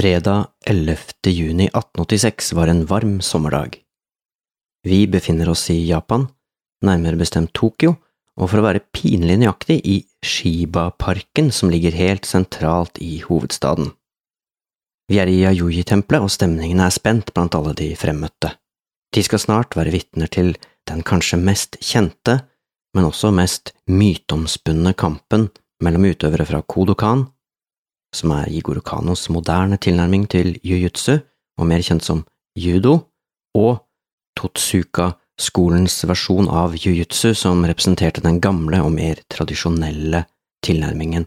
Fredag 11. juni 1886 var en varm sommerdag. Vi befinner oss i Japan, nærmere bestemt Tokyo, og for å være pinlig nøyaktig i Shiba-parken som ligger helt sentralt i hovedstaden. Vi er i Yayoi-tempelet, og stemningen er spent blant alle de fremmøtte. De skal snart være vitner til den kanskje mest kjente, men også mest myteomspunne kampen mellom utøvere fra Kodokan, som er Igor Kanos moderne tilnærming til jiu-jitsu, og mer kjent som judo, og Totsuka-skolens versjon av jiu-jitsu, som representerte den gamle og mer tradisjonelle tilnærmingen.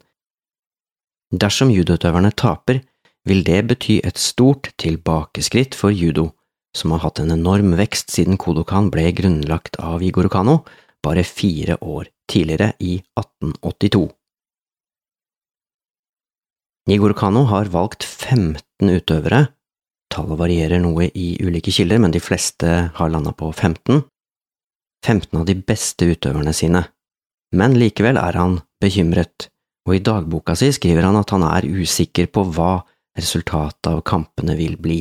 Dersom judoutøverne taper, vil det bety et stort tilbakeskritt for judo, som har hatt en enorm vekst siden Kodokan ble grunnlagt av Igor Kano bare fire år tidligere, i 1882. Igor Kano har valgt 15 utøvere, tallet varierer noe i ulike kilder, men de fleste har landa på 15, 15 av de beste utøverne sine. Men likevel er han bekymret, og i dagboka si skriver han at han er usikker på hva resultatet av kampene vil bli.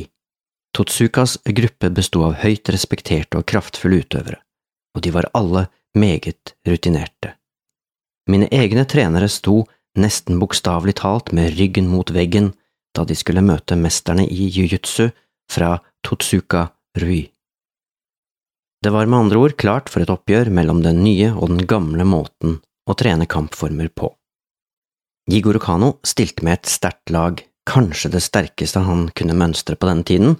Totsukas gruppe besto av høyt respekterte og kraftfulle utøvere, og de var alle meget rutinerte. Mine egne trenere sto nesten bokstavelig talt med ryggen mot veggen da de skulle møte mesterne i jiu-jitsu fra Totsuka Rui. Det var med andre ord klart for et oppgjør mellom den nye og den gamle måten å trene kampformer på. Jigoro Kano stilte med et sterkt lag, kanskje det sterkeste han kunne mønstre på denne tiden.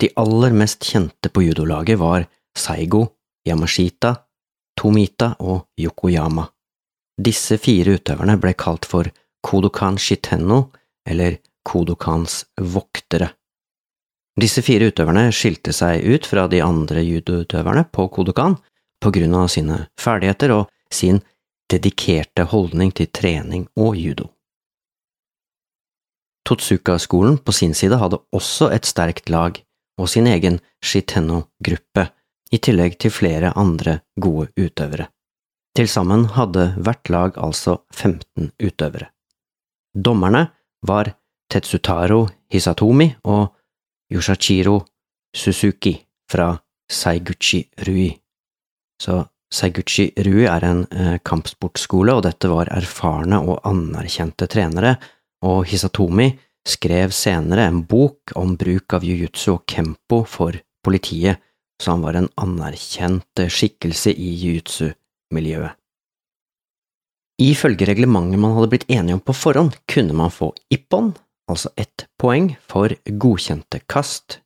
De aller mest kjente på judolaget var Saigo, Yamashita, Tomita og Yokoyama. Disse fire utøverne ble kalt for Kodokan Shitenno, eller Kodokans voktere. Disse fire utøverne skilte seg ut fra de andre judoutøverne på Kodokan på grunn av sine ferdigheter og sin dedikerte holdning til trening og judo. Totsuka-skolen på sin side hadde også et sterkt lag og sin egen Shitenno-gruppe, i tillegg til flere andre gode utøvere. Til sammen hadde hvert lag altså 15 utøvere. Dommerne var Tetsutaro Hisatomi og Yoshachiro Suzuki fra Saiguchi Rui. Så Saiguchi Rui er en eh, kampsportskole, og dette var erfarne og anerkjente trenere, og Hisatomi skrev senere en bok om bruk av jiu-jitsu og kempo for politiet, så han var en anerkjent skikkelse i jiu-jitsu miljøet. Ifølge reglementet man hadde blitt enige om på forhånd, kunne man få ippon, altså ett poeng, for godkjente kast,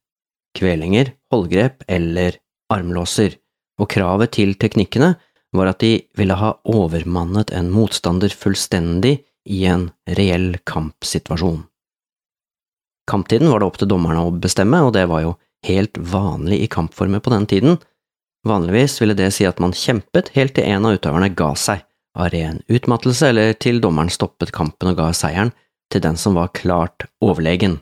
kvelinger, holdgrep eller armlåser, og kravet til teknikkene var at de ville ha overmannet en motstander fullstendig i en reell kampsituasjon. Kamptiden var det opp til dommerne å bestemme, og det var jo helt vanlig i kampformer på den tiden, Vanligvis ville det si at man kjempet helt til en av utøverne ga seg, av ren utmattelse eller til dommeren stoppet kampen og ga seieren til den som var klart overlegen.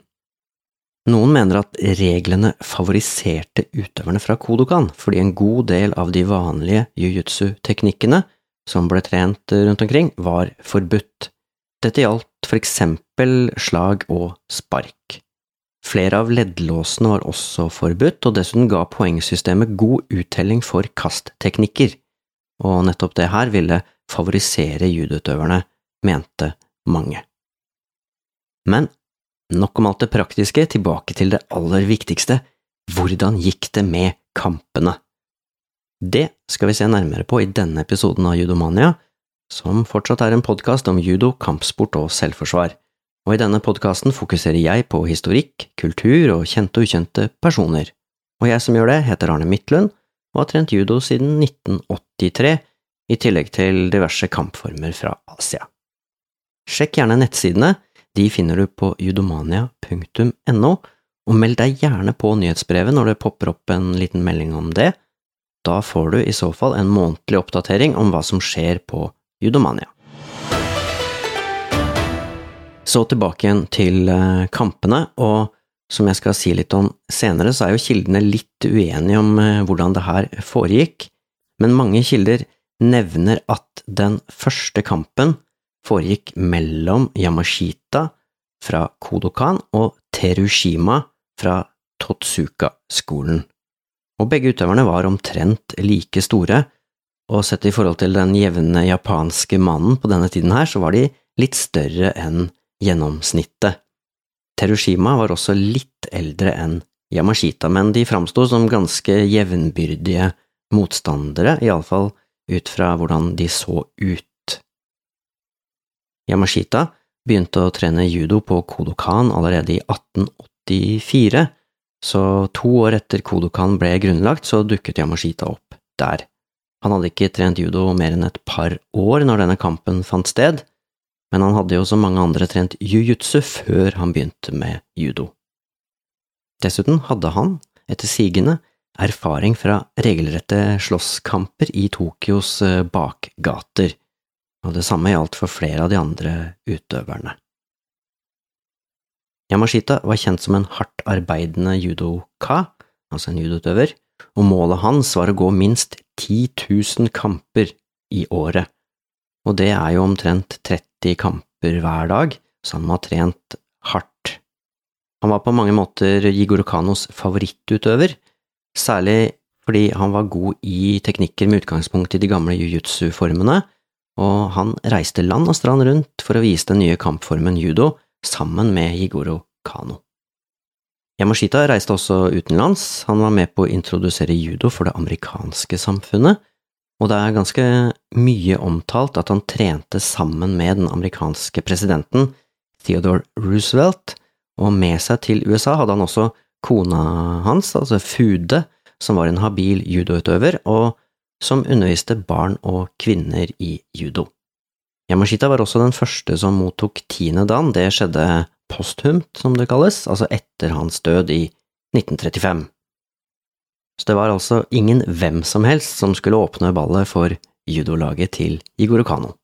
Noen mener at reglene favoriserte utøverne fra Kodokan, fordi en god del av de vanlige jiu-jitsu-teknikkene som ble trent rundt omkring, var forbudt. Dette gjaldt for eksempel slag og spark. Flere av leddlåsene var også forbudt, og dessuten ga poengsystemet god uttelling for kastteknikker, og nettopp det her ville favorisere judoutøverne, mente mange. Men nok om alt det praktiske, tilbake til det aller viktigste, hvordan gikk det med kampene? Det skal vi se nærmere på i denne episoden av Judomania, som fortsatt er en podkast om judo, kampsport og selvforsvar og i denne podkasten fokuserer jeg på historikk, kultur og kjente og ukjente personer. Og jeg som gjør det, heter Arne Midtlund og har trent judo siden 1983, i tillegg til diverse kampformer fra Asia. Sjekk gjerne nettsidene, de finner du på judomania.no, og meld deg gjerne på nyhetsbrevet når det popper opp en liten melding om det. Da får du i så fall en månedlig oppdatering om hva som skjer på Judomania. Så tilbake igjen til eh, kampene, og som jeg skal si litt om senere, så er jo kildene litt uenige om eh, hvordan det her foregikk, men mange kilder nevner at den første kampen foregikk mellom Yamashita fra Kodokan og Terushima fra Totsuka-skolen. Og begge utøverne var omtrent like store, og sett i forhold til den jevne japanske mannen på denne tiden her, så var de litt større enn gjennomsnittet. Terushima var også litt eldre enn Yamashita, men de framsto som ganske jevnbyrdige motstandere, iallfall ut fra hvordan de så ut. Yamashita begynte å trene judo på Kodokan allerede i 1884, så to år etter Kodokan ble grunnlagt, så dukket Yamashita opp der. Han hadde ikke trent judo mer enn et par år når denne kampen fant sted, men han hadde jo som mange andre trent jiu-jitsu før han begynte med judo. Dessuten hadde han, etter sigende, erfaring fra regelrette slåsskamper i Tokyos eh, bakgater, og det samme gjaldt for flere av de andre utøverne. Yamashita var kjent som en hardt arbeidende judoka, altså en judoutøver, og målet hans var å gå minst 10 000 kamper i året, og det er jo omtrent 30 kamper hver dag, så han må trent hardt. Han var på mange måter Jigoro Kanos favorittutøver, særlig fordi han var god i teknikker med utgangspunkt i de gamle jiu-jitsu-formene, og han reiste land og strand rundt for å vise den nye kampformen judo sammen med Jigoro Kano. Yamashita reiste også utenlands, han var med på å introdusere judo for det amerikanske samfunnet, og det er ganske mye omtalt at han trente sammen med den amerikanske presidenten Theodore Roosevelt, og med seg til USA hadde han også kona hans, altså Fude, som var en habil judoutøver, og som underviste barn og kvinner i judo. Yamashita var også den første som mottok tiende dan, det skjedde posthumt, som det kalles, altså etter hans død i 1935. Så det var altså ingen hvem som helst som skulle åpne ballet for judolaget til Igoro Kano.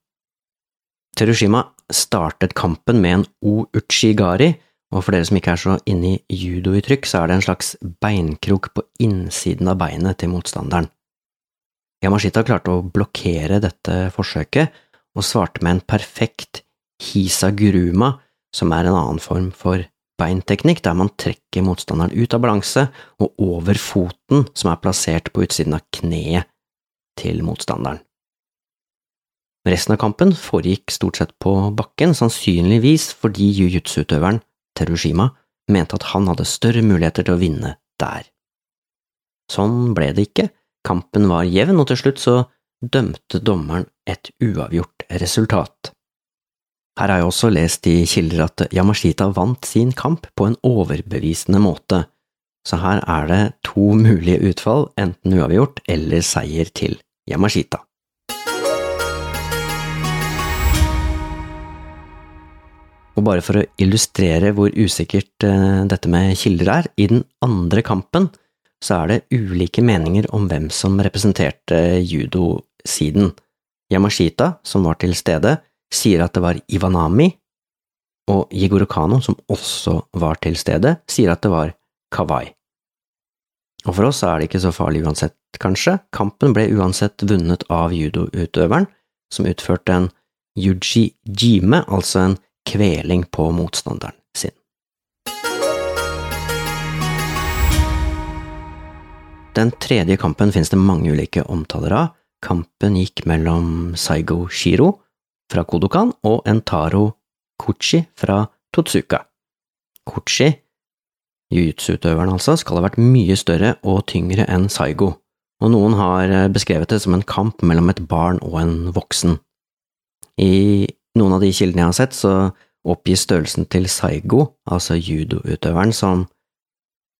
Terushima startet kampen med en o-uchigari, og for dere som ikke er så inne i judouttrykk, så er det en slags beinkrok på innsiden av beinet til motstanderen. Yamashita klarte å blokkere dette forsøket, og svarte med en perfekt hisaguruma, som er en annen form for beinteknikk, der man trekker motstanderen ut av balanse og over foten som er plassert på utsiden av kneet til motstanderen. Resten av kampen foregikk stort sett på bakken, sannsynligvis fordi jiu-jitsu-utøveren Terushima mente at han hadde større muligheter til å vinne der. Sånn ble det ikke, kampen var jevn, og til slutt så dømte dommeren et uavgjort resultat. Her har jeg også lest i kilder at Yamashita vant sin kamp på en overbevisende måte, så her er det to mulige utfall, enten uavgjort eller seier til Yamashita. Og bare for å illustrere hvor usikkert eh, dette med kilder er, i den andre kampen så er det ulike meninger om hvem som representerte judosiden. Yamashita, som var til stede, sier at det var Ivanami, og Jigoro Kano, som også var til stede, sier at det var Kawai. Og for oss er det ikke så farlig uansett, kanskje, kampen ble uansett vunnet av judoutøveren, som utførte en yuji jime, altså en kveling på motstanderen sin. Den tredje kampen finnes det mange ulike omtaler av. Kampen gikk mellom Saigo Shiro fra Kodokan og Entaro Kuchi fra Totsuka. Kuchi, jiu-jitsu-utøveren altså, skal ha vært mye større og tyngre enn Saigo, og noen har beskrevet det som en kamp mellom et barn og en voksen. I noen av de kildene jeg har sett, så oppgis størrelsen til Saigo, altså judoutøveren, som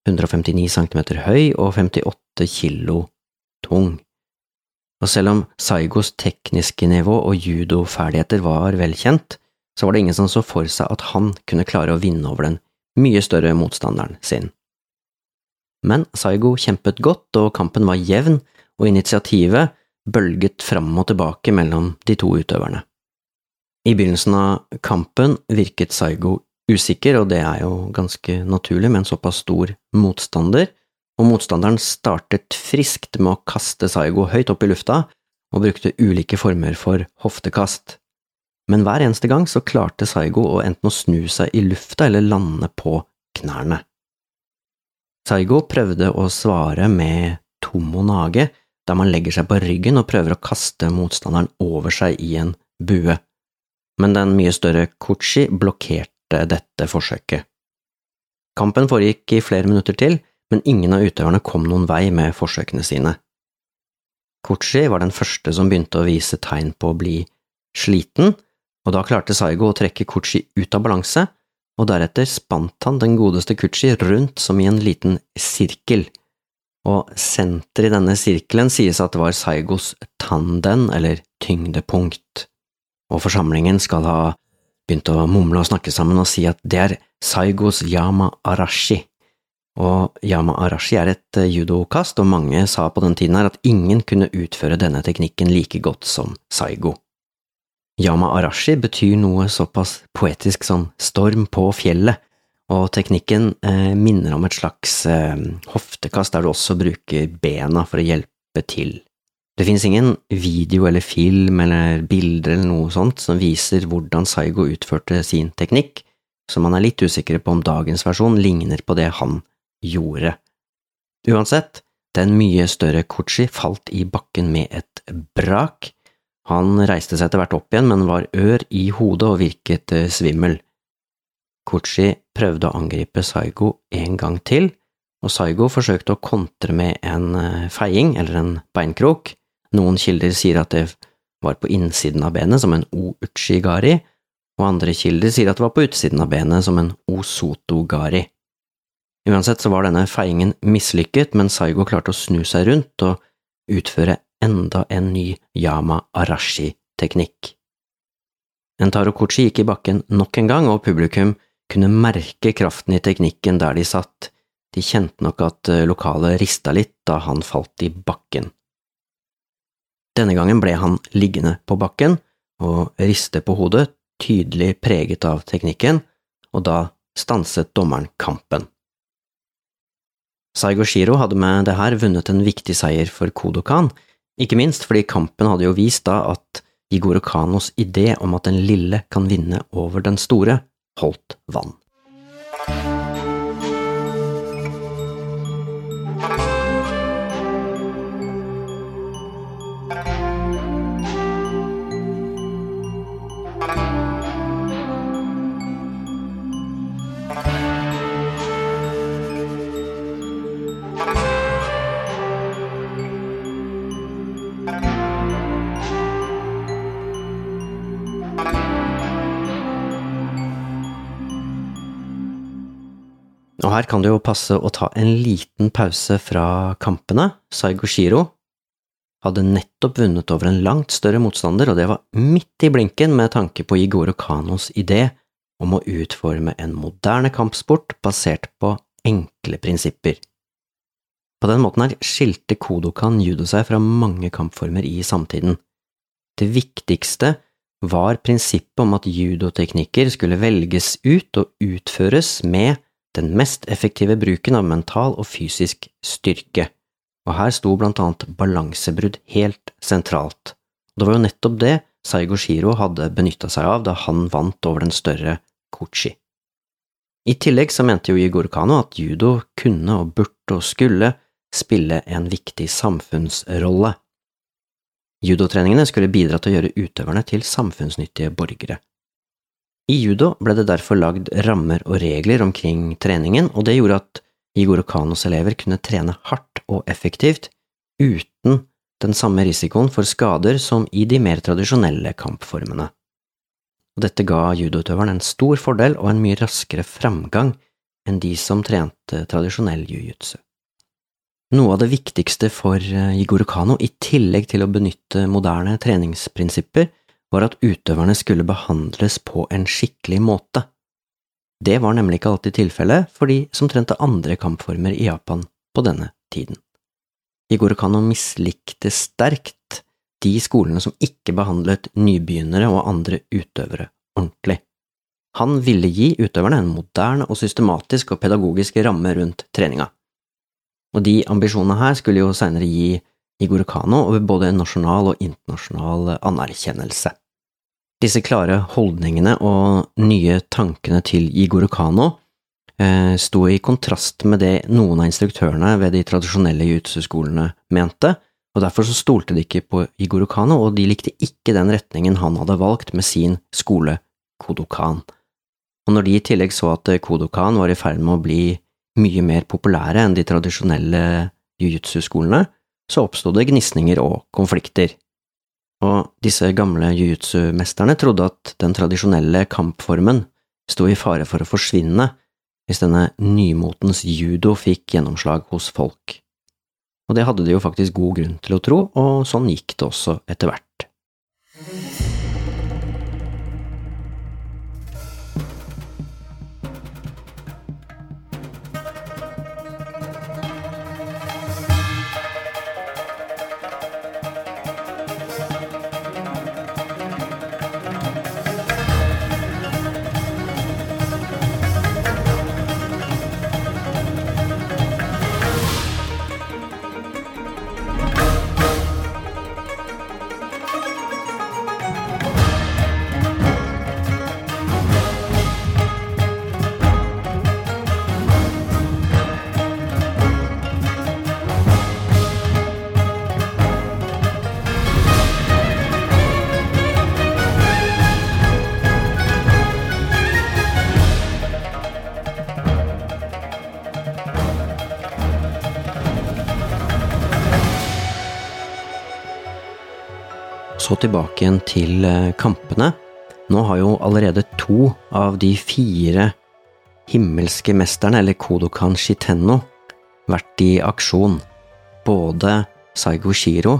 159 cm høy og 58 kilo tung. Og selv om Saigos tekniske nivå og judoferdigheter var velkjent, så var det ingen som så for seg at han kunne klare å vinne over den mye større motstanderen sin. Men Saigo kjempet godt, og kampen var jevn, og initiativet bølget fram og tilbake mellom de to utøverne. I begynnelsen av kampen virket Saigo usikker, og det er jo ganske naturlig med en såpass stor motstander, og motstanderen startet friskt med å kaste Saigo høyt opp i lufta og brukte ulike former for hoftekast. men hver eneste gang så klarte Saigo å enten å snu seg i lufta eller lande på knærne. Saigo prøvde å svare med tomonage, der man legger seg på ryggen og prøver å kaste motstanderen over seg i en bue, men den mye større Kuchi blokkerte dette forsøket. Kampen foregikk i flere minutter til, men ingen av utøverne kom noen vei med forsøkene sine. Kochi var den første som begynte å vise tegn på å bli sliten, og da klarte Saigo å trekke Kochi ut av balanse, og deretter spant han den godeste Kuchi rundt som i en liten sirkel, og senteret i denne sirkelen sies at det var Saigos tanden, eller tyngdepunkt, og forsamlingen skal ha begynt å mumle og snakke sammen og si at det er Saigos yama arashi, og yama arashi er et eh, judokast, og mange sa på den tiden her at ingen kunne utføre denne teknikken like godt som Saigo. Yama arashi betyr noe såpass poetisk som storm på fjellet, og teknikken eh, minner om et slags eh, hoftekast der du også bruker bena for å hjelpe til. Det finnes ingen video eller film eller bilder eller noe sånt som viser hvordan Saigo utførte sin teknikk, så man er litt usikker på om dagens versjon ligner på det han gjorde. Uansett, den mye større Kochi falt i bakken med et brak. Han reiste seg etter hvert opp igjen, men var ør i hodet og virket eh, svimmel. Kochi prøvde å angripe Saigo en gang til, og Saigo forsøkte å kontre med en eh, feiing, eller en beinkrok. Noen kilder sier at det var på innsiden av benet, som en o-uchigari, og andre kilder sier at det var på utsiden av benet, som en o-soto-gari. Uansett så var denne feiingen mislykket, men Saigo klarte å snu seg rundt og utføre enda en ny yama arashi-teknikk. En tarokuchi gikk i bakken nok en gang, og publikum kunne merke kraften i teknikken der de satt, de kjente nok at eh, lokalet rista litt da han falt i bakken. Denne gangen ble han liggende på bakken og riste på hodet, tydelig preget av teknikken, og da stanset dommeren kampen. Saigo Shiro hadde med det her vunnet en viktig seier for Kodokan, ikke minst fordi kampen hadde jo vist da at Igoro Kanos idé om at den lille kan vinne over den store, holdt vann. Her kan det jo passe å ta en liten pause fra kampene. Saigo Shiro hadde nettopp vunnet over en langt større motstander, og det var midt i blinken med tanke på Igoro Kanos idé om å utforme en moderne kampsport basert på enkle prinsipper. På den måten her skilte Kodokan judo seg fra mange kampformer i samtiden. Det viktigste var prinsippet om at judoteknikker skulle velges ut og utføres med den mest effektive bruken av mental og fysisk styrke, og her sto blant annet balansebrudd helt sentralt. Det var jo nettopp det Saigo Shiro hadde benytta seg av da han vant over den større Kochi. I tillegg så mente jo Igor Kano at judo kunne og burde og skulle spille en viktig samfunnsrolle. Judotreningene skulle bidra til å gjøre utøverne til samfunnsnyttige borgere. I judo ble det derfor lagd rammer og regler omkring treningen, og det gjorde at Igor Kanos elever kunne trene hardt og effektivt uten den samme risikoen for skader som i de mer tradisjonelle kampformene. Og dette ga judoutøveren en stor fordel og en mye raskere framgang enn de som trente tradisjonell jiu-jitsu. Noe av det viktigste for Igor Kano, i tillegg til å benytte moderne treningsprinsipper, var at utøverne skulle behandles på en skikkelig måte. Det var nemlig ikke alltid tilfellet for de som trente andre kampformer i Japan på denne tiden. Igor Kano mislikte sterkt de skolene som ikke behandlet nybegynnere og andre utøvere ordentlig. Han ville gi utøverne en moderne og systematisk og pedagogisk ramme rundt treninga. Og de ambisjonene her skulle jo senere gi Igor Kano over både nasjonal og internasjonal anerkjennelse. Disse klare holdningene og nye tankene til Igor Kano eh, sto i kontrast med det noen av instruktørene ved de tradisjonelle jiu-jitsu-skolene mente, og derfor så stolte de ikke på Igor Okano, og de likte ikke den retningen han hadde valgt med sin skole Kodokan. Og når de i tillegg så at Kodokan var i ferd med å bli mye mer populære enn de tradisjonelle jiu-jitsu-skolene, så oppsto det gnisninger og konflikter. Og disse gamle jiu-jitsu-mesterne trodde at den tradisjonelle kampformen sto i fare for å forsvinne hvis denne nymotens judo fikk gjennomslag hos folk. Og det hadde de jo faktisk god grunn til å tro, og sånn gikk det også etter hvert. Tilbake igjen til eh, kampene. Nå har jo allerede to av de fire himmelske mesterne, eller Kodokan Shitenno, vært i aksjon. Både Saigo Shiro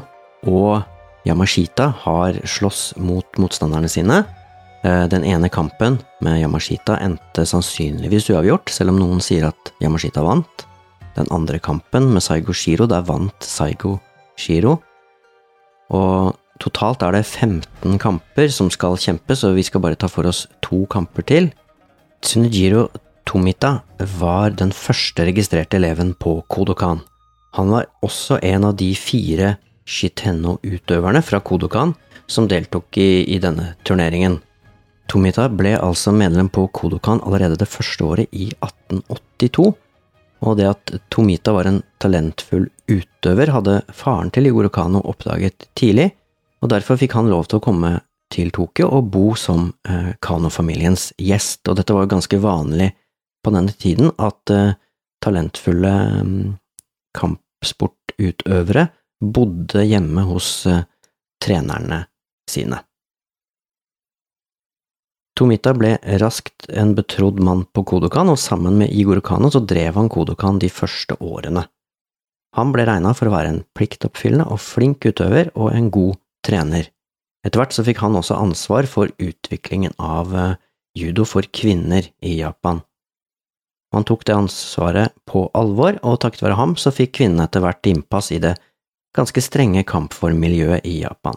og Yamashita har slåss mot motstanderne sine. Eh, den ene kampen med Yamashita endte sannsynligvis uavgjort, selv om noen sier at Yamashita vant. Den andre kampen med Saigo Shiro, der vant Saigo Shiro. Og Totalt er det 15 kamper som skal kjempes, og vi skal bare ta for oss to kamper til. Tsunejiro Tomita var den første registrerte eleven på Kodokan. Han var også en av de fire Shitenno-utøverne fra Kodokan som deltok i, i, denne turneringen. Tomita ble altså medlem på Kodokan allerede det første året i 1882, og det at Tomita var en talentfull utøver, hadde faren til Igorokano oppdaget tidlig, og derfor fikk han lov til å komme til Tokyo og bo som eh, Kano-familiens gjest, og dette var jo ganske vanlig på denne tiden at eh, talentfulle eh, kampsportutøvere bodde hjemme hos eh, trenerne sine. Tomita ble raskt en betrodd mann på Kodokan, og sammen med Igor Kano så drev han Kodokan de første årene. Han ble regna for å være en pliktoppfyllende og flink utøver og en god trener. Etter hvert så fikk han også ansvar for utviklingen av eh, judo for kvinner i Japan. Han tok det ansvaret på alvor, og takket være ham så fikk kvinnene etter hvert innpass i det ganske strenge kampformmiljøet i Japan.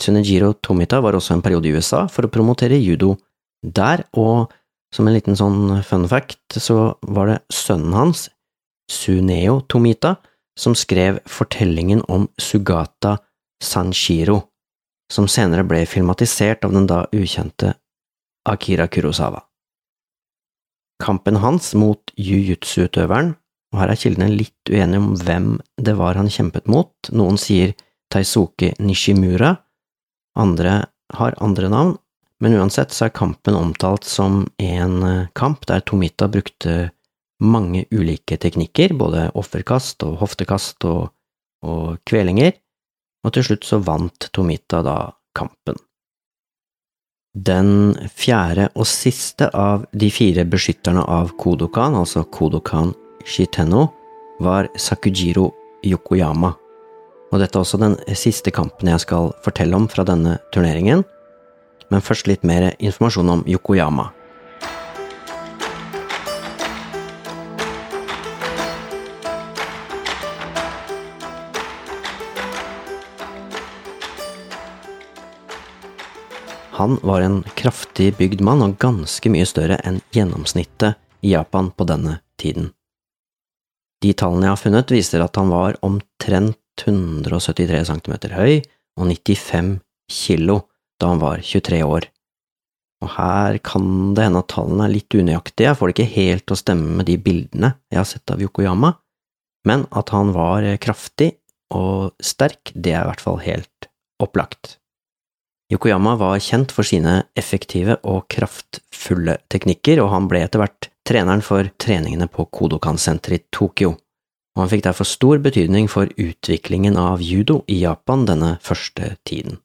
Tsunejiro Tomita var også en periode i USA for å promotere judo der, og som en liten sånn fun fact så var det sønnen hans, Suneo Tomita, som skrev fortellingen om Sugata Sanshiro, som senere ble filmatisert av den da ukjente Akira Kurosawa. Kampen hans mot jiu-jitsu-utøveren, og her er kildene litt uenige om hvem det var han kjempet mot, noen sier Taisuke Nishimura, andre har andre navn, men uansett så er kampen omtalt som en eh, kamp der Tomita brukte mange ulike teknikker, både offerkast og hoftekast og, og kvelinger, og til slutt så vant Tomita da kampen. Den fjerde og siste av de fire beskytterne av Kodokan, altså Kodokan Shitenno, var Sakujiro Yokoyama, og dette er også den siste kampen jeg skal fortelle om fra denne turneringen, men først litt mer informasjon om Yokoyama. Han var en kraftig bygd mann og ganske mye større enn gjennomsnittet i Japan på denne tiden. De tallene jeg har funnet, viser at han var omtrent 173 cm høy og 95 kilo da han var 23 år. Og her kan det hende at tallene er litt unøyaktige, jeg får det ikke helt til å stemme med de bildene jeg har sett av Yokoyama, men at han var kraftig og sterk, det er i hvert fall helt opplagt. Yokoyama var kjent for sine effektive og kraftfulle teknikker, og han ble etter hvert treneren for treningene på Kodokan-senteret i Tokyo, og han fikk derfor stor betydning for utviklingen av judo i Japan denne første tiden.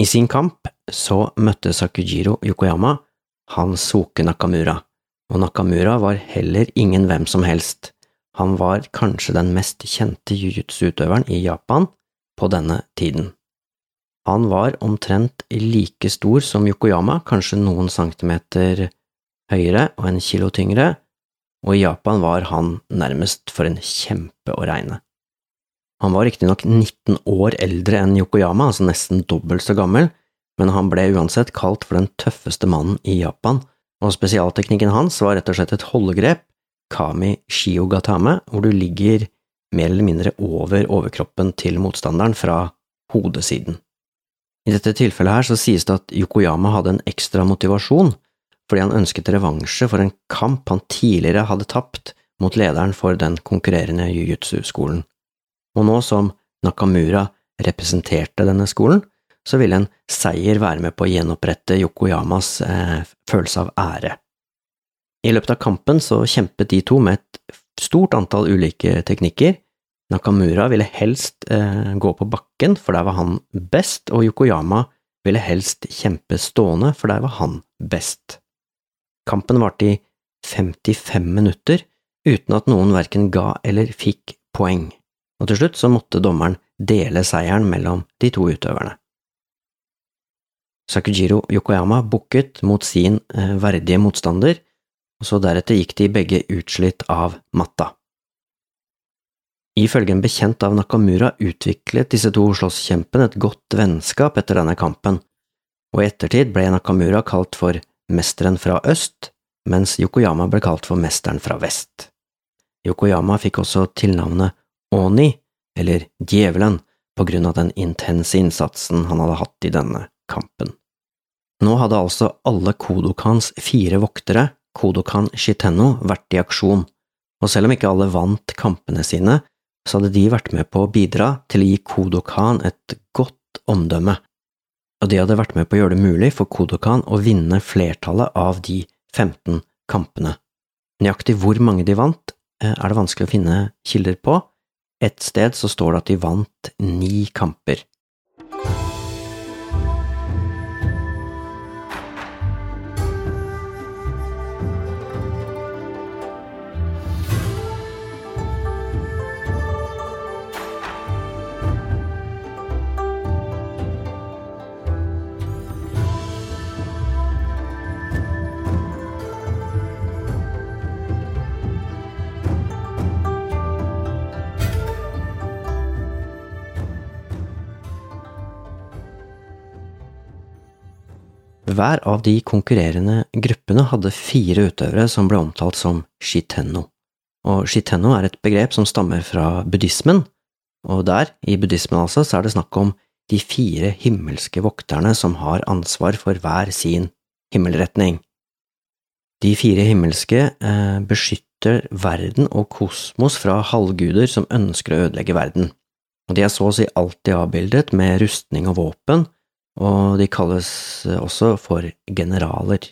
I sin kamp så møtte Sakujiro Yokoyama Hansoke Nakamura, og Nakamura var heller ingen hvem som helst, han var kanskje den mest kjente jiu-jitsu-utøveren i Japan på denne tiden. Han var omtrent like stor som Yokoyama, kanskje noen centimeter høyere og en kilo tyngre, og i Japan var han nærmest for en kjempe å regne. Han var riktignok 19 år eldre enn Yokoyama, altså nesten dobbelt så gammel, men han ble uansett kalt for den tøffeste mannen i Japan, og spesialteknikken hans var rett og slett et holdegrep, kami shiogatame, hvor du ligger mer eller mindre over overkroppen til motstanderen fra hodesiden. I dette tilfellet her så sies det at Yokoyama hadde en ekstra motivasjon fordi han ønsket revansje for en kamp han tidligere hadde tapt mot lederen for den konkurrerende jiu-jitsu-skolen. Og nå som Nakamura representerte denne skolen, så ville en seier være med på å gjenopprette Yokoyamas eh, følelse av ære. I løpet av kampen så kjempet de to med et stort antall ulike teknikker, Nakamura ville helst eh, gå på bakken, for der var han best, og Yokoyama ville helst kjempe stående, for der var han best. Kampen varte i 55 minutter, uten at noen verken ga eller fikk poeng, og til slutt så måtte dommeren dele seieren mellom de to utøverne. Sakujiro Yokoyama bukket mot sin eh, verdige motstander, og så deretter gikk de begge utslitt av matta. Ifølge en bekjent av Nakamura utviklet disse to slåsskjempene et godt vennskap etter denne kampen, og i ettertid ble Nakamura kalt for Mesteren fra øst, mens Yokoyama ble kalt for Mesteren fra vest. Yokoyama fikk også tilnavnet Oni, eller Djevelen, på grunn av den intense innsatsen han hadde hatt i denne kampen. Nå hadde altså alle Kodokans fire voktere, Kodokan Shitenno, vært i aksjon, og selv om ikke alle vant kampene sine, så hadde de vært med på å bidra til å gi Kodokan et godt omdømme, og de hadde vært med på å gjøre det mulig for Kodokan å vinne flertallet av de 15 kampene. Nøyaktig hvor mange de vant, eh, er det vanskelig å finne kilder på. Et sted så står det at de vant ni kamper. Hver av de konkurrerende gruppene hadde fire utøvere som ble omtalt som shitenno. Og shitenno er et begrep som stammer fra buddhismen, og der, i buddhismen altså, så er det snakk om de fire himmelske vokterne som har ansvar for hver sin himmelretning. De fire himmelske eh, beskytter verden og kosmos fra halvguder som ønsker å ødelegge verden, og de er så å si alltid avbildet med rustning og våpen, og de kalles også for generaler.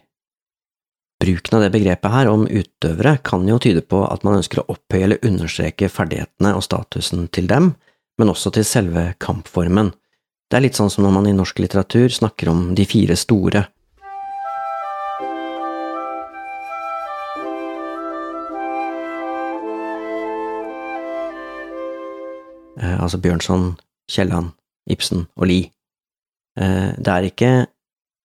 Bruken av det begrepet her om utøvere kan jo tyde på at man ønsker å opphøye eller understreke ferdighetene og statusen til dem, men også til selve kampformen. Det er litt sånn som når man i norsk litteratur snakker om de fire store. Eh, altså Bjørnson, Kielland, Ibsen og Lie. Eh, det er ikke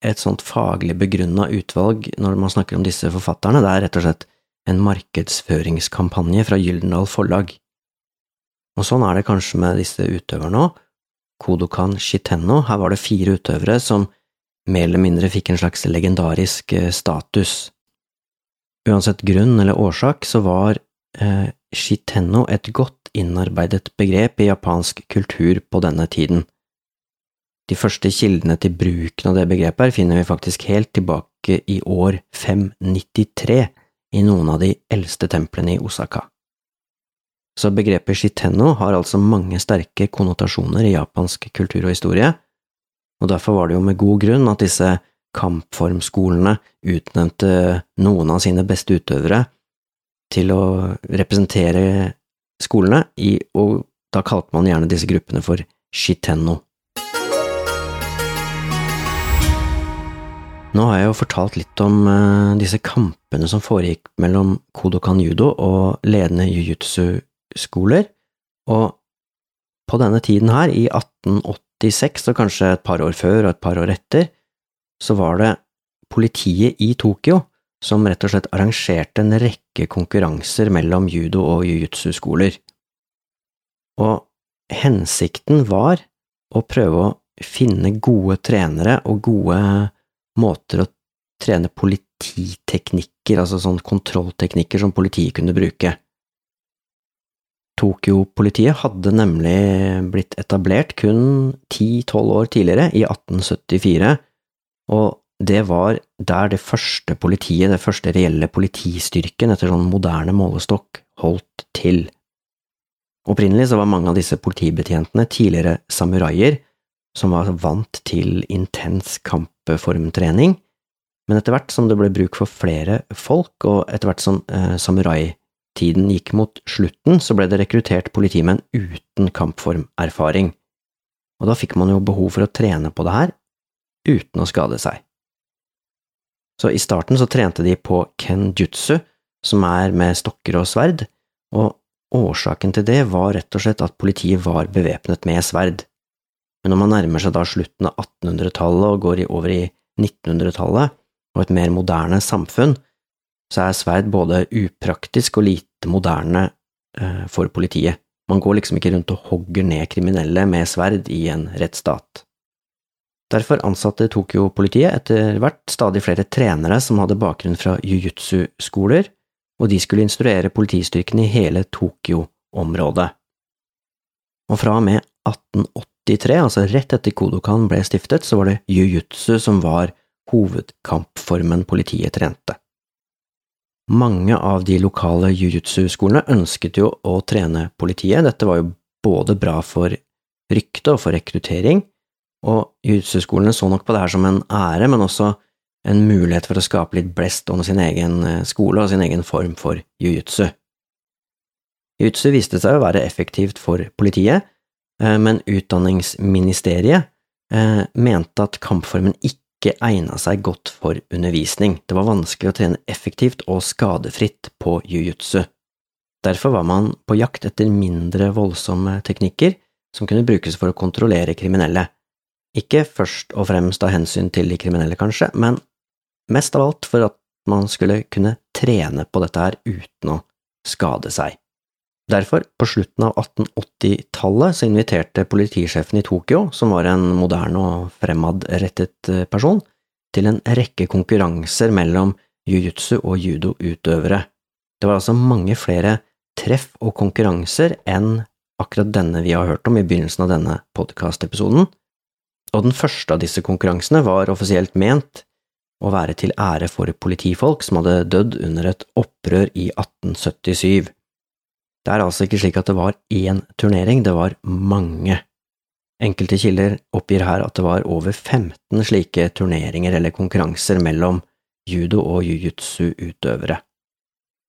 et sånt faglig begrunna utvalg når man snakker om disse forfatterne, det er rett og slett en markedsføringskampanje fra Gyldendal Forlag. Og sånn er det kanskje med disse utøverne òg. Kodokan Shitenno, her var det fire utøvere som mer eller mindre fikk en slags legendarisk eh, status. Uansett grunn eller årsak så var eh, Shitenno et godt innarbeidet begrep i japansk kultur på denne tiden De første kildene til bruken av det begrepet her finner vi faktisk helt tilbake i år 593 i noen av de eldste templene i Osaka. Så begrepet shitenno har altså mange sterke konnotasjoner i japansk kultur og historie, og derfor var det jo med god grunn at disse kampformskolene utnevnte noen av sine beste utøvere til å representere skolene i, og da kalte man gjerne disse gruppene for shitenno. Nå har jeg jo fortalt litt om uh, disse kampene som foregikk mellom Kodokan judo og ledende jiu-jitsu-skoler, og på denne tiden her, i 1886 og kanskje et par år før og et par år etter, så var det politiet i Tokyo som rett og slett arrangerte en rekke konkurranser mellom judo- og jiu-jitsu-skoler. Og hensikten var å prøve å finne gode trenere og gode måter å trene polititeknikker, altså sånn kontrollteknikker som politiet kunne bruke. Tokyo-politiet hadde nemlig blitt etablert kun ti–tolv år tidligere, i 1874, og det var der det første politiet, det første reelle politistyrken etter sånn moderne målestokk, holdt til. Opprinnelig så var mange av disse politibetjentene tidligere samuraier som var vant til intens kampformtrening, men etter hvert som det ble bruk for flere folk, og etter hvert som eh, samuraitiden gikk mot slutten, så ble det rekruttert politimenn uten kampformerfaring, og da fikk man jo behov for å trene på det her uten å skade seg. Så i starten så trente de på kenjutsu, som er med stokker og sverd, og årsaken til det var rett og slett at politiet var bevæpnet med sverd. Men når man nærmer seg da slutten av 1800-tallet og går over i 1900-tallet og et mer moderne samfunn, så er sverd både upraktisk og lite moderne eh, for politiet. Man går liksom ikke rundt og hogger ned kriminelle med sverd i en rettsstat. Derfor ansatte Tokyo-politiet etter hvert stadig flere trenere som hadde bakgrunn fra jiu-jitsu-skoler, og de skulle instruere politistyrkene i hele Tokyo-området. Og fra og med 1883, altså rett etter Kodokan ble stiftet, så var det jiu-jitsu som var hovedkampformen politiet trente. Mange av de lokale jiu-jitsu-skolene ønsket jo å trene politiet, dette var jo både bra for rykte og for rekruttering, og jiu-jitsu-skolene så nok på det her som en ære, men også en mulighet for å skape litt blest om sin egen eh, skole og sin egen form for jiu-jitsu. Jiu-jitsu viste seg å være effektivt for politiet, eh, men Utdanningsministeriet eh, mente at kampformen ikke egna seg godt for undervisning, det var vanskelig å trene effektivt og skadefritt på jiu-jitsu. Derfor var man på jakt etter mindre voldsomme teknikker som kunne brukes for å kontrollere kriminelle. Ikke først og fremst av hensyn til de kriminelle, kanskje, men mest av alt for at man skulle kunne trene på dette her uten å skade seg. Derfor, på slutten av 1880-tallet, så inviterte politisjefen i Tokyo, som var en moderne og fremadrettet eh, person, til en rekke konkurranser mellom jiu-jitsu og judo-utøvere. Det var altså mange flere treff og konkurranser enn akkurat denne vi har hørt om i begynnelsen av denne podkastepisoden, og den første av disse konkurransene var offisielt ment å være til ære for politifolk som hadde dødd under et opprør i 1877. Det er altså ikke slik at det var én turnering, det var mange. Enkelte kilder oppgir her at det var over 15 slike turneringer eller konkurranser mellom judo- og jiu-jitsu-utøvere.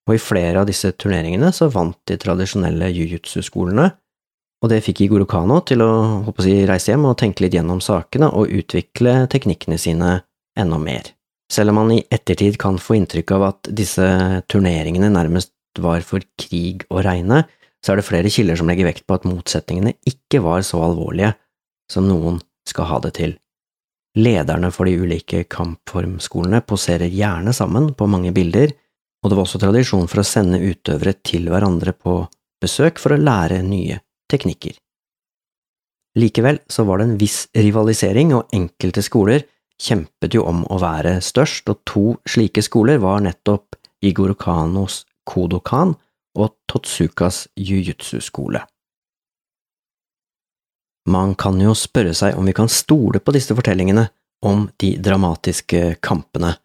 Og i flere av disse turneringene så vant de tradisjonelle jiu-jitsu-skolene, og det fikk Igor Kano til å, å si, reise hjem og tenke litt gjennom sakene og utvikle teknikkene sine enda mer. Selv om man i ettertid kan få inntrykk av at disse turneringene nærmest var for krig å regne, så er det flere kilder som legger vekt på at motsetningene ikke var så alvorlige som noen skal ha det til. Lederne for de ulike kampformskolene poserer gjerne sammen på mange bilder, og det var også tradisjon for å sende utøvere til hverandre på besøk for å lære nye teknikker. Likevel så var det en viss rivalisering, og enkelte skoler kjempet jo om å være størst, og to slike skoler var nettopp Igor Kanos Kodokan og Totsukas jiu-jitsu-skole. Man kan jo spørre seg om vi kan stole på disse fortellingene om de dramatiske kampene,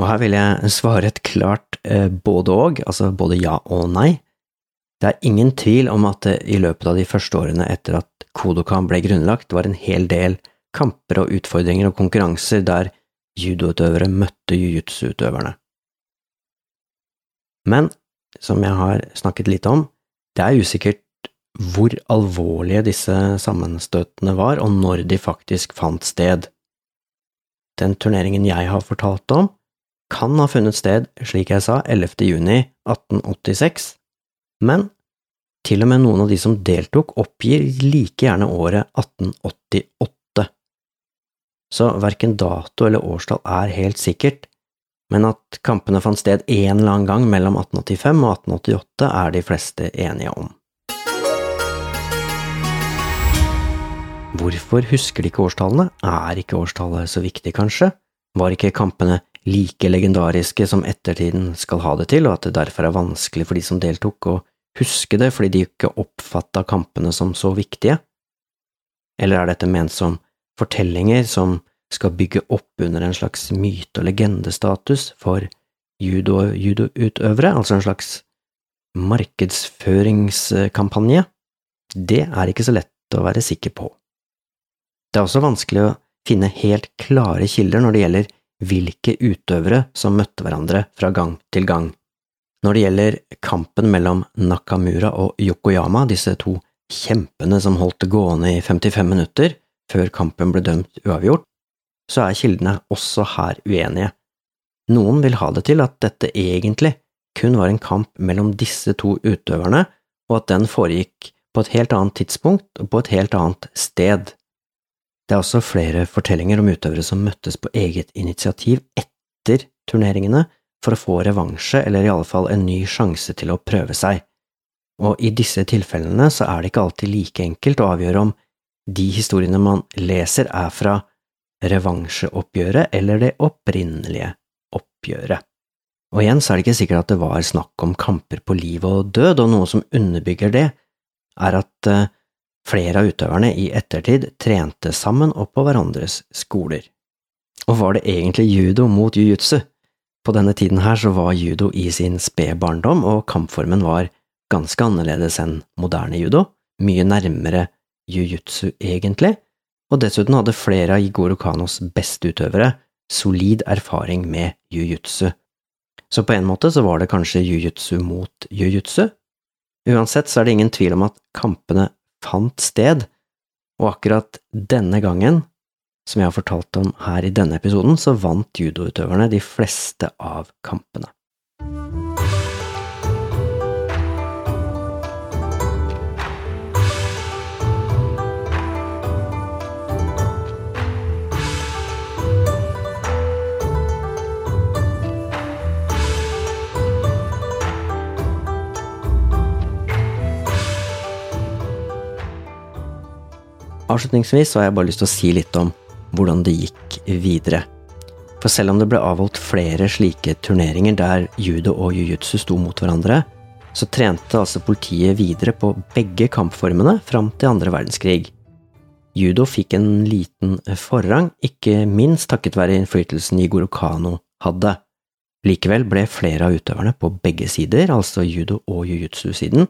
og her vil jeg svare et klart eh, både og, altså både ja og nei. Det er ingen tvil om at det i løpet av de første årene etter at Kodokan ble grunnlagt, var en hel del kamper og utfordringer og konkurranser der judoutøvere møtte jiu-jitsu-utøverne. Men, som jeg har snakket litt om, det er usikkert hvor alvorlige disse sammenstøtene var, og når de faktisk fant sted. Den turneringen jeg har fortalt om, kan ha funnet sted, slik jeg sa, 11. juni 1886, men til og med noen av de som deltok, oppgir like gjerne året 1888. Så verken dato eller årstall er helt sikkert, men at kampene fant sted en eller annen gang mellom 1885 og 1888 er de fleste enige om. Hvorfor husker de ikke årstallene? Er ikke årstallet så viktig, kanskje? Var ikke kampene like legendariske som ettertiden skal ha det til, og at det derfor er vanskelig for de som deltok å huske det fordi de ikke oppfatta kampene som så viktige? Eller er dette ment som fortellinger som skal bygge opp under en slags myte- og legendestatus for judo-judoutøvere, altså en slags markedsføringskampanje? Det er ikke så lett å være sikker på. Det er også vanskelig å finne helt klare kilder når det gjelder hvilke utøvere som møtte hverandre fra gang til gang. Når det gjelder kampen mellom Nakamura og Yokoyama, disse to kjempene som holdt det gående i 55 minutter før kampen ble dømt uavgjort, så er kildene også her uenige. Noen vil ha det til at dette egentlig kun var en kamp mellom disse to utøverne, og at den foregikk på et helt annet tidspunkt og på et helt annet sted. Det er også flere fortellinger om utøvere som møttes på eget initiativ etter turneringene for å få revansje eller i alle fall en ny sjanse til å prøve seg, og i disse tilfellene så er det ikke alltid like enkelt å avgjøre om de historiene man leser er fra revansjeoppgjøret eller det opprinnelige oppgjøret. Og igjen så er det ikke sikkert at det var snakk om kamper på liv og død, og noe som underbygger det, er at eh, Flere av utøverne i ettertid trente sammen og på hverandres skoler. Og var det egentlig judo mot jiu-jitsu? På denne tiden her så var judo i sin spede barndom, og kampformen var ganske annerledes enn moderne judo, mye nærmere jiu-jitsu egentlig, og dessuten hadde flere av Igoro Kanos beste utøvere solid erfaring med jiu-jitsu. Så på en måte så var det kanskje jiu-jitsu mot jiu-jitsu. Uansett så er det ingen tvil om at kampene fant sted, og akkurat denne gangen, som jeg har fortalt om her i denne episoden, så vant judoutøverne de fleste av kampene. Avslutningsvis har jeg bare lyst til å si litt om hvordan det gikk videre. For selv om det ble avholdt flere slike turneringer der judo og jiu-jitsu sto mot hverandre, så trente altså politiet videre på begge kampformene fram til andre verdenskrig. Judo fikk en liten forrang, ikke minst takket være innflytelsen Igoro Kano hadde. Likevel ble flere av utøverne på begge sider, altså judo- og jiu-jitsu-siden,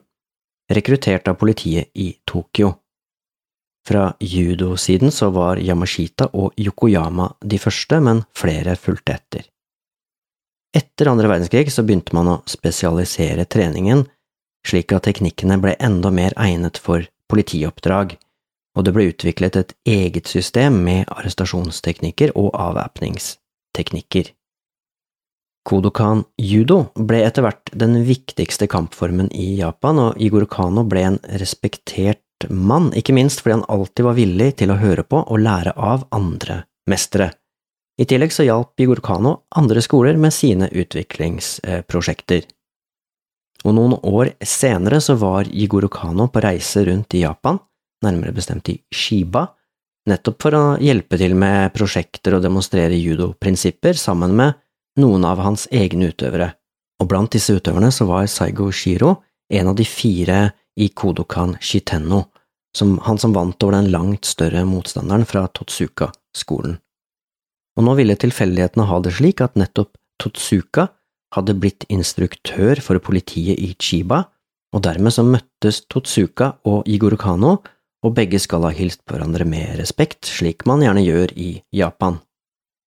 rekruttert av politiet i Tokyo. Fra judo-siden så var Yamashita og Yokoyama de første, men flere fulgte etter. Etter andre verdenskrig så begynte man å spesialisere treningen, slik at teknikkene ble enda mer egnet for politioppdrag, og det ble utviklet et eget system med arrestasjonsteknikker og avvæpningsteknikker. Kodokan judo ble etter hvert den viktigste kampformen i Japan, og Igor Kano ble en respektert mann, ikke minst fordi han alltid var villig til å høre på og lære av andre mestere. I tillegg så hjalp Igor Kano andre skoler med sine utviklingsprosjekter. Og noen år senere så var Igor Kano på reise rundt i Japan, nærmere bestemt i Shiba, nettopp for å hjelpe til med prosjekter og demonstrere judoprinsipper sammen med noen av hans egne utøvere, og blant disse utøverne så var Saigo Shiro en av de fire i Kodokan Shitenno, som han som vant over den langt større motstanderen fra Totsuka-skolen. Og nå ville tilfeldighetene ha det slik at nettopp Totsuka hadde blitt instruktør for politiet i Chiba, og dermed så møttes Totsuka og Igor Kano, og begge skal ha hilst på hverandre med respekt, slik man gjerne gjør i Japan.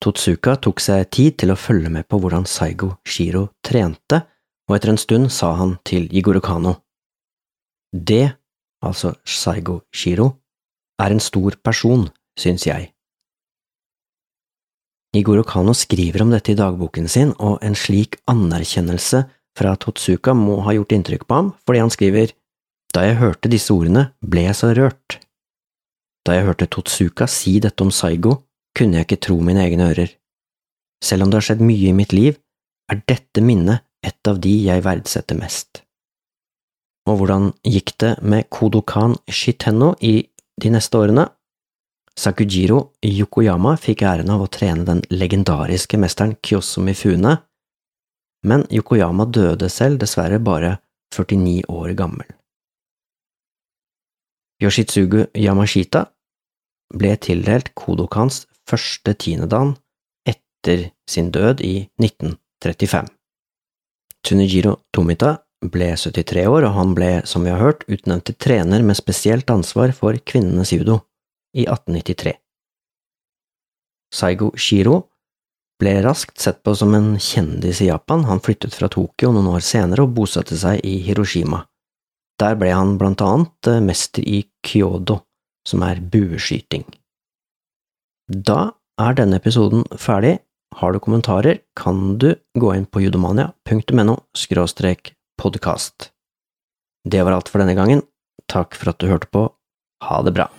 Totsuka tok seg tid til å følge med på hvordan Saigo Shiro trente, og etter en stund sa han til Igor Kano. Det, altså Saigo Shiro, er en stor person, syns jeg. Igoro Kano skriver om dette i dagboken sin, og en slik anerkjennelse fra Totsuka må ha gjort inntrykk på ham, fordi han skriver Da jeg hørte disse ordene, ble jeg så rørt. Da jeg hørte Totsuka si dette om Saigo, kunne jeg ikke tro mine egne ører. Selv om det har skjedd mye i mitt liv, er dette minnet et av de jeg verdsetter mest. Og hvordan gikk det med Kodokan Shitenno i de neste årene? Sakujiro Yokoyama fikk æren av å trene den legendariske mesteren Kyoso Mifune, men Yokoyama døde selv dessverre bare 49 år gammel. Yoshitsugu Yamashita ble tildelt Kodokans første tiendedan etter sin død i 1935. Tunijiro Tomita ble 73 år, og han ble, som vi har hørt, utnevnt til trener med spesielt ansvar for kvinnenes judo i 1893. Saigo Shiro ble raskt sett på som en kjendis i Japan, han flyttet fra Tokyo noen år senere og bosatte seg i Hiroshima. Der ble han blant annet eh, mester i kyodo, som er bueskyting. Da er denne episoden ferdig. Har du kommentarer, kan du gå inn på judomania.no podkast. Det var alt for denne gangen. Takk for at du hørte på. Ha det bra.